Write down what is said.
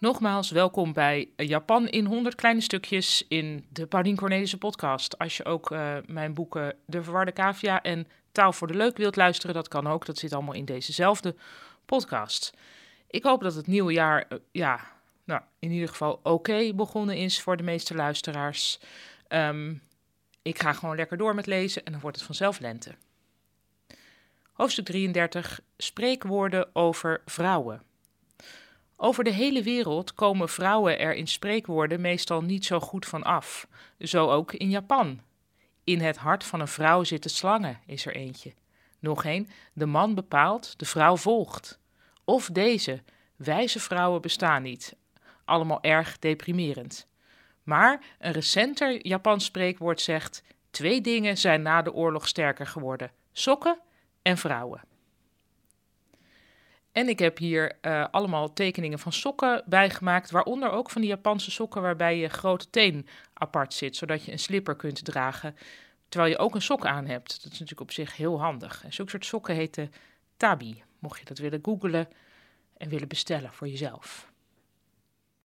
Nogmaals, welkom bij Japan in 100 kleine stukjes in de Paulien Cornelissen podcast. Als je ook uh, mijn boeken De Verwarde Cavia en Taal voor de Leuk wilt luisteren, dat kan ook. Dat zit allemaal in dezezelfde podcast. Ik hoop dat het nieuwe jaar, uh, ja, nou, in ieder geval oké begonnen is voor de meeste luisteraars. Um, ik ga gewoon lekker door met lezen en dan wordt het vanzelf lente. Hoofdstuk 33. Spreekwoorden over vrouwen. Over de hele wereld komen vrouwen er in spreekwoorden meestal niet zo goed van af. Zo ook in Japan. In het hart van een vrouw zitten slangen, is er eentje. Nog een, de man bepaalt, de vrouw volgt. Of deze, wijze vrouwen bestaan niet. Allemaal erg deprimerend. Maar een recenter Japans spreekwoord zegt: twee dingen zijn na de oorlog sterker geworden: sokken en vrouwen. En ik heb hier uh, allemaal tekeningen van sokken bijgemaakt, waaronder ook van die Japanse sokken waarbij je grote teen apart zit, zodat je een slipper kunt dragen terwijl je ook een sok aan hebt. Dat is natuurlijk op zich heel handig. En zulke soort sokken heten tabi, mocht je dat willen googlen en willen bestellen voor jezelf.